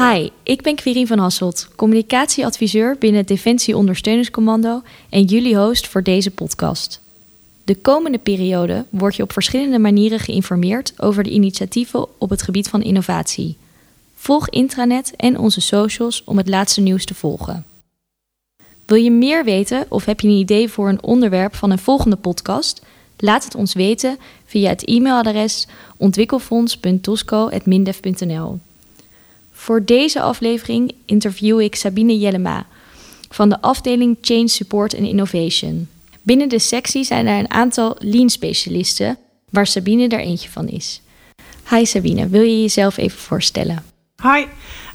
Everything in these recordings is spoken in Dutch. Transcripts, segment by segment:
Hi, ik ben Quirin van Hasselt, communicatieadviseur binnen het Defensie Ondersteuningscommando en jullie host voor deze podcast. De komende periode word je op verschillende manieren geïnformeerd over de initiatieven op het gebied van innovatie. Volg intranet en onze socials om het laatste nieuws te volgen. Wil je meer weten of heb je een idee voor een onderwerp van een volgende podcast? Laat het ons weten via het e-mailadres ontwikkelfonds.tosco.mindef.nl. Voor deze aflevering interview ik Sabine Jellema van de afdeling Change Support and Innovation. Binnen de sectie zijn er een aantal lean-specialisten, waar Sabine er eentje van is. Hi Sabine, wil je jezelf even voorstellen? Hi,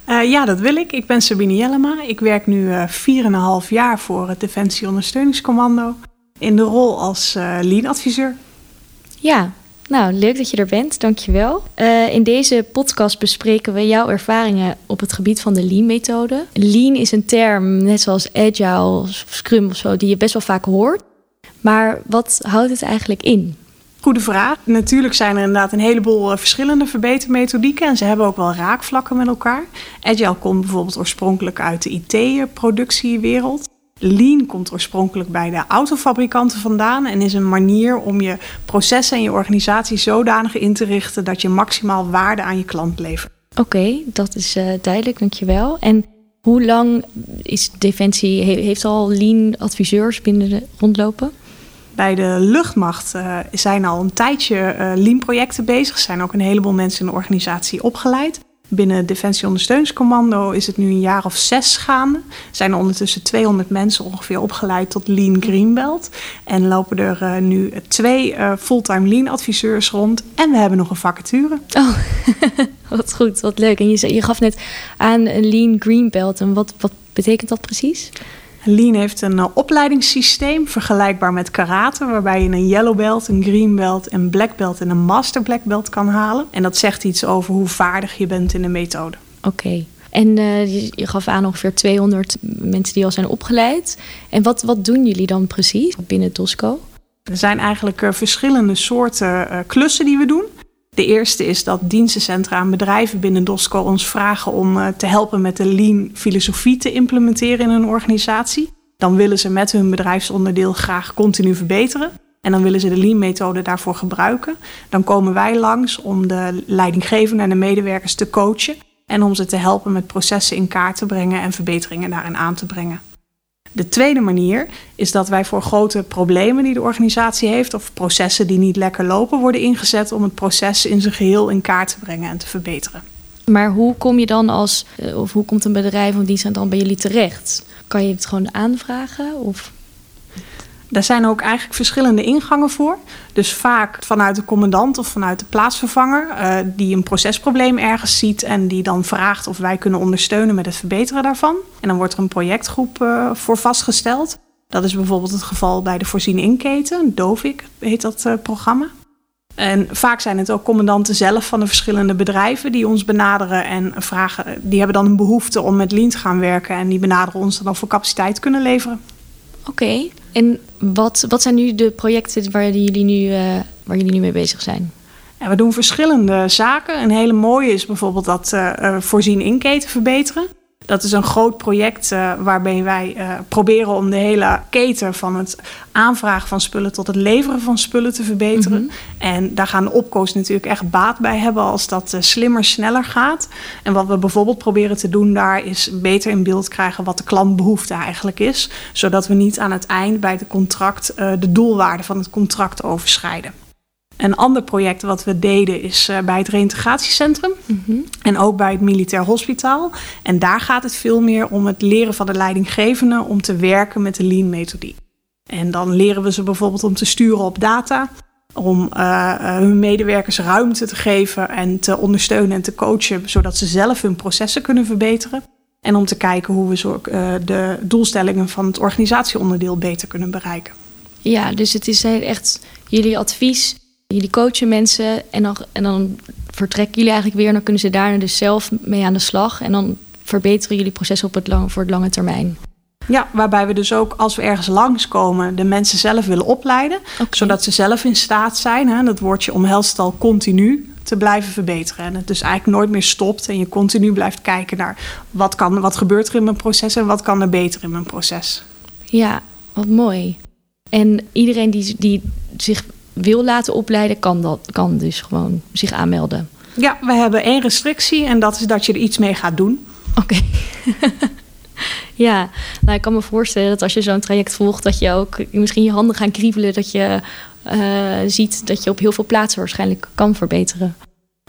uh, ja dat wil ik. Ik ben Sabine Jellema. Ik werk nu uh, eh, 4,5 jaar voor het Defensie Ondersteuningscommando in de rol als uh, lean-adviseur. Ja, nou, leuk dat je er bent, dankjewel. Uh, in deze podcast bespreken we jouw ervaringen op het gebied van de Lean-methode. Lean is een term, net zoals Agile, Scrum of zo, die je best wel vaak hoort. Maar wat houdt het eigenlijk in? Goede vraag. Natuurlijk zijn er inderdaad een heleboel eh, verschillende verbetermethodieken en ze hebben ook wel raakvlakken met elkaar. Agile komt bijvoorbeeld oorspronkelijk uit de IT-productiewereld. Lean komt oorspronkelijk bij de autofabrikanten vandaan en is een manier om je processen en je organisatie zodanig in te richten dat je maximaal waarde aan je klant levert. Oké, dat is uh, duidelijk, dankjewel. En hoe lang is Defensie, heeft al Lean adviseurs binnen de, rondlopen? Bij de luchtmacht uh, zijn al een tijdje uh, Lean projecten bezig. Er zijn ook een heleboel mensen in de organisatie opgeleid. Binnen Defensie Ondersteuningscommando is het nu een jaar of zes gaande. Zijn er ondertussen 200 mensen ongeveer opgeleid tot Lean Greenbelt. En lopen er uh, nu twee uh, fulltime Lean adviseurs rond. En we hebben nog een vacature. Oh, wat goed, wat leuk. En je, je gaf net aan Lean Greenbelt. En wat, wat betekent dat precies? Lean heeft een uh, opleidingssysteem vergelijkbaar met karate, waarbij je een yellow belt, een green belt, een black belt en een master black belt kan halen. En dat zegt iets over hoe vaardig je bent in de methode. Oké. En uh, je, gaf aan ongeveer 200 mensen die al zijn opgeleid. En wat, wat doen jullie dan precies binnen Tosco? Er zijn eigenlijk uh, verschillende soorten klussen die we doen. De eerste is dat dienstencentra en bedrijven binnen DOSCO ons vragen om uh, te helpen met de lean filosofie te implementeren in hun organisatie. Dan willen ze met hun bedrijfsonderdeel graag continu verbeteren. En dan willen ze de lean-methode daarvoor gebruiken. Dan komen wij langs om de leidinggevenden en de medewerkers te coachen. En om ze te helpen met processen in kaart te brengen en verbeteringen daarin aan te brengen. De tweede manier is dat wij voor grote problemen die de organisatie heeft of processen die niet lekker lopen worden ingezet om het proces in zijn geheel in kaart te brengen en te verbeteren. Maar hoe kom je dan als, eh, of hoe komt een bedrijf of dienst dan bij jullie terecht? Kan je het gewoon aanvragen? Of? Daar zijn ook eigenlijk verschillende ingangen voor. Dus vaak vanuit de commandant of vanuit de plaatsvervanger, uh, die een procesprobleem ergens ziet en die dan vraagt of wij kunnen ondersteunen met het verbeteren daarvan. En dan wordt er een projectgroep uh, voor vastgesteld. Dat is bijvoorbeeld het geval bij de voorzien inketen, DOVIC heet dat uh, programma. En vaak zijn het ook commandanten zelf van de verschillende bedrijven die ons benaderen en vragen. Die hebben dan een behoefte om met Lean te gaan werken en die benaderen ons dan voor capaciteit kunnen leveren. Oké, en wat, wat zijn nu de projecten waar jullie nu, uh, waar jullie nu mee bezig zijn? We doen verschillende zaken. Een hele mooie is bijvoorbeeld dat uh, voorzien inketen verbeteren. Dat is een groot project uh, waarbij wij uh, proberen om de hele keten van het aanvragen van spullen tot het leveren van spullen te verbeteren. Mm -hmm. En daar gaan de opkoos natuurlijk echt baat bij hebben als dat uh, slimmer, sneller gaat. En wat we bijvoorbeeld proberen te doen daar is beter in beeld krijgen wat de klantbehoefte eigenlijk is. Zodat we niet aan het eind bij het contract de doelwaarde van het contract overschrijden. Een ander project wat we deden is uh, bij het reïntegratiecentrum mm -hmm. en ook bij het militair hospitaal. En daar gaat het veel meer om het leren van de leidinggevenden om te werken met de lean methodie. En dan leren we ze bijvoorbeeld om te sturen op data, om uh, hun medewerkers ruimte te geven en te ondersteunen en te coachen, zodat ze zelf hun processen kunnen verbeteren. En om te kijken hoe we zo, uh, de doelstellingen van het organisatieonderdeel beter kunnen bereiken. Ja, dus het is echt jullie advies Jullie coachen mensen en dan, en dan vertrekken jullie eigenlijk weer. En dan kunnen ze daarna dus zelf mee aan de slag. En dan verbeteren jullie proces op het lang, voor het lange termijn. Ja, waarbij we dus ook als we ergens langskomen de mensen zelf willen opleiden. Okay. Zodat ze zelf in staat zijn, hè, dat woordje omhelst al continu, te blijven verbeteren. En het dus eigenlijk nooit meer stopt en je continu blijft kijken naar wat, kan, wat gebeurt er in mijn proces en wat kan er beter in mijn proces. Ja, wat mooi. En iedereen die, die zich wil laten opleiden, kan, dat, kan dus gewoon zich aanmelden. Ja, we hebben één restrictie en dat is dat je er iets mee gaat doen. Oké. ja, nou, ik kan me voorstellen dat als je zo'n traject volgt, dat je ook misschien je handen gaan kriebelen, dat je uh, ziet dat je op heel veel plaatsen waarschijnlijk kan verbeteren.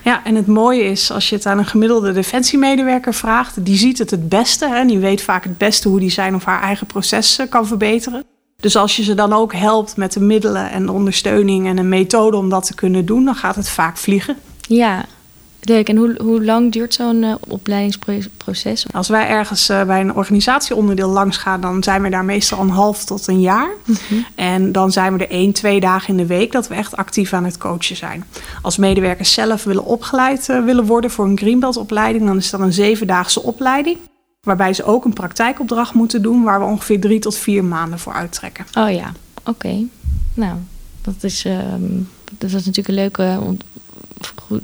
Ja, en het mooie is, als je het aan een gemiddelde defensiemedewerker vraagt, die ziet het het beste. Hè, die weet vaak het beste hoe die zijn of haar eigen proces kan verbeteren. Dus als je ze dan ook helpt met de middelen en de ondersteuning en een methode om dat te kunnen doen, dan gaat het vaak vliegen. Ja, Leuk. En hoe, hoe lang duurt zo'n uh, opleidingsproces? Als wij ergens uh, bij een organisatieonderdeel langs gaan, dan zijn we daar meestal een half tot een jaar. Mm -hmm. En dan zijn we er één, twee dagen in de week dat we echt actief aan het coachen zijn. Als medewerkers zelf willen opgeleid uh, willen worden voor een Greenbelt opleiding, dan is dat een zevendaagse opleiding. Waarbij ze ook een praktijkopdracht moeten doen, waar we ongeveer drie tot vier maanden voor uittrekken. Oh ja, oké. Nou, dat is, ehm, dat is natuurlijk een leuke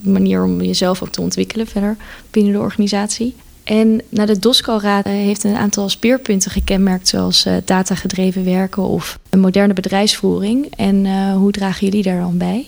manier om jezelf ook te ontwikkelen verder binnen de organisatie. En nou, de DOSCO-raad eh, heeft een aantal speerpunten gekenmerkt, zoals uh, datagedreven werken of een moderne bedrijfsvoering. En uh, hoe dragen jullie daar dan bij?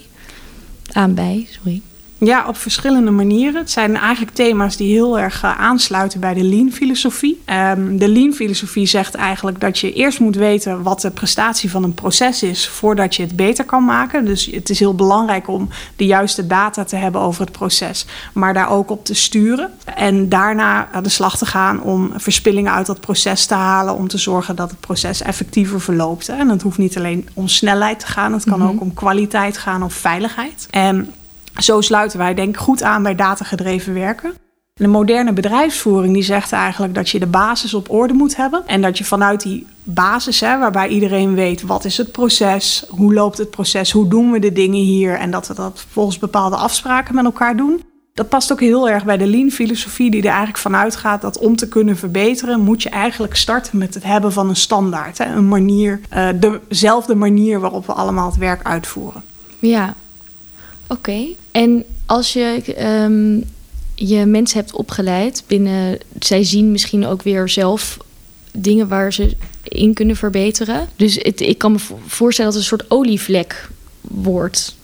Aan bij, sorry. Ja, op verschillende manieren. Het zijn eigenlijk thema's die heel erg uh, aansluiten bij de Lean-filosofie. Um, de Lean-filosofie zegt eigenlijk dat je eerst moet weten wat de prestatie van een proces is voordat je het beter kan maken. Dus het is heel belangrijk om de juiste data te hebben over het proces, maar daar ook op te sturen. En daarna aan de slag te gaan om verspillingen uit dat proces te halen, om te zorgen dat het proces effectiever verloopt. En het hoeft niet alleen om snelheid te gaan, het kan mm -hmm. ook om kwaliteit gaan of veiligheid. En zo sluiten wij denk ik goed aan bij datagedreven werken. De moderne bedrijfsvoering die zegt eigenlijk dat je de basis op orde moet hebben. En dat je vanuit die basis, hè, waarbij iedereen weet wat is het proces, hoe loopt het proces, hoe doen we de dingen hier. En dat we dat volgens bepaalde afspraken met elkaar doen. Dat past ook heel erg bij de lean-filosofie, die er eigenlijk vanuit gaat dat om te kunnen verbeteren, moet je eigenlijk starten met het hebben van een standaard. Hè, een manier, uh, dezelfde manier waarop we allemaal het werk uitvoeren. Ja, Oké, en als je um, je mensen hebt opgeleid binnen, zij zien misschien ook weer zelf dingen waar ze in kunnen verbeteren. Dus het, ik kan me voorstellen dat het een soort olievlek wordt.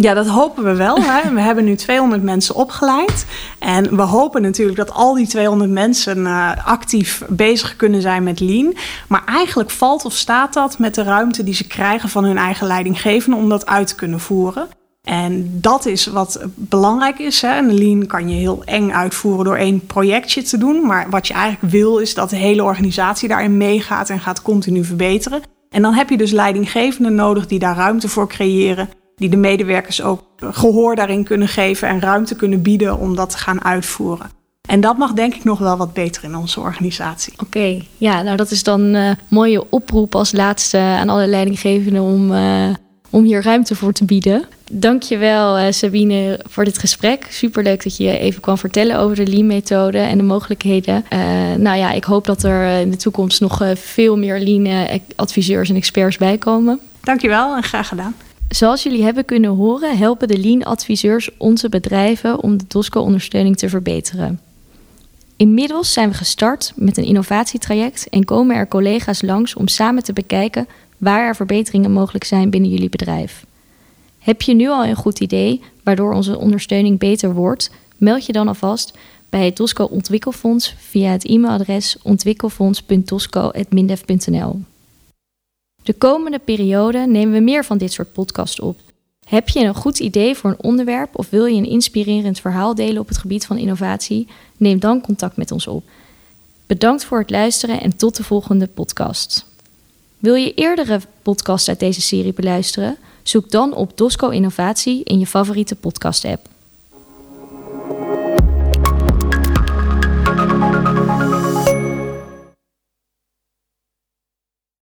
Ja, dat hopen we wel. Hè. We hebben nu 200 mensen opgeleid. En we hopen natuurlijk dat al die 200 mensen uh, actief bezig kunnen zijn met Lean. Maar eigenlijk valt of staat dat met de ruimte die ze krijgen van hun eigen leidinggevende om dat uit te kunnen voeren. En dat is wat belangrijk is. Hè. Een lean kan je heel eng uitvoeren door één projectje te doen. Maar wat je eigenlijk wil is dat de hele organisatie daarin meegaat en gaat continu verbeteren. En dan heb je dus leidinggevenden nodig die daar ruimte voor creëren. Die de medewerkers ook gehoor daarin kunnen geven en ruimte kunnen bieden om dat te gaan uitvoeren. En dat mag denk ik nog wel wat beter in onze organisatie. Oké, ja, nou dat is dan een uh, mooie oproep als laatste aan alle leidinggevenden om, uh, om hier ruimte voor te bieden. Dankjewel uh, Sabine voor dit gesprek. Superleuk dat je even kwam vertellen over de Lean-methode en de mogelijkheden. Uh, nou ja, ik hoop dat er in de toekomst nog veel meer Lean-adviseurs en experts bij komen. Dankjewel en graag gedaan. Zoals jullie hebben kunnen horen, helpen de Lean-adviseurs onze bedrijven om de DOSCO-ondersteuning te verbeteren. Inmiddels zijn we gestart met een innovatietraject en komen er collega's langs om samen te bekijken waar er verbeteringen mogelijk zijn binnen jullie bedrijf. Heb je nu al een goed idee waardoor onze ondersteuning beter wordt? Meld je dan alvast bij het DOSCO Ontwikkelfonds via het e-mailadres ontwikkelfonds.dosco.mindef.nl. De komende periode nemen we meer van dit soort podcasts op. Heb je een goed idee voor een onderwerp of wil je een inspirerend verhaal delen op het gebied van innovatie? Neem dan contact met ons op. Bedankt voor het luisteren en tot de volgende podcast. Wil je eerdere podcasts uit deze serie beluisteren? Zoek dan op Dosco Innovatie in je favoriete podcast-app.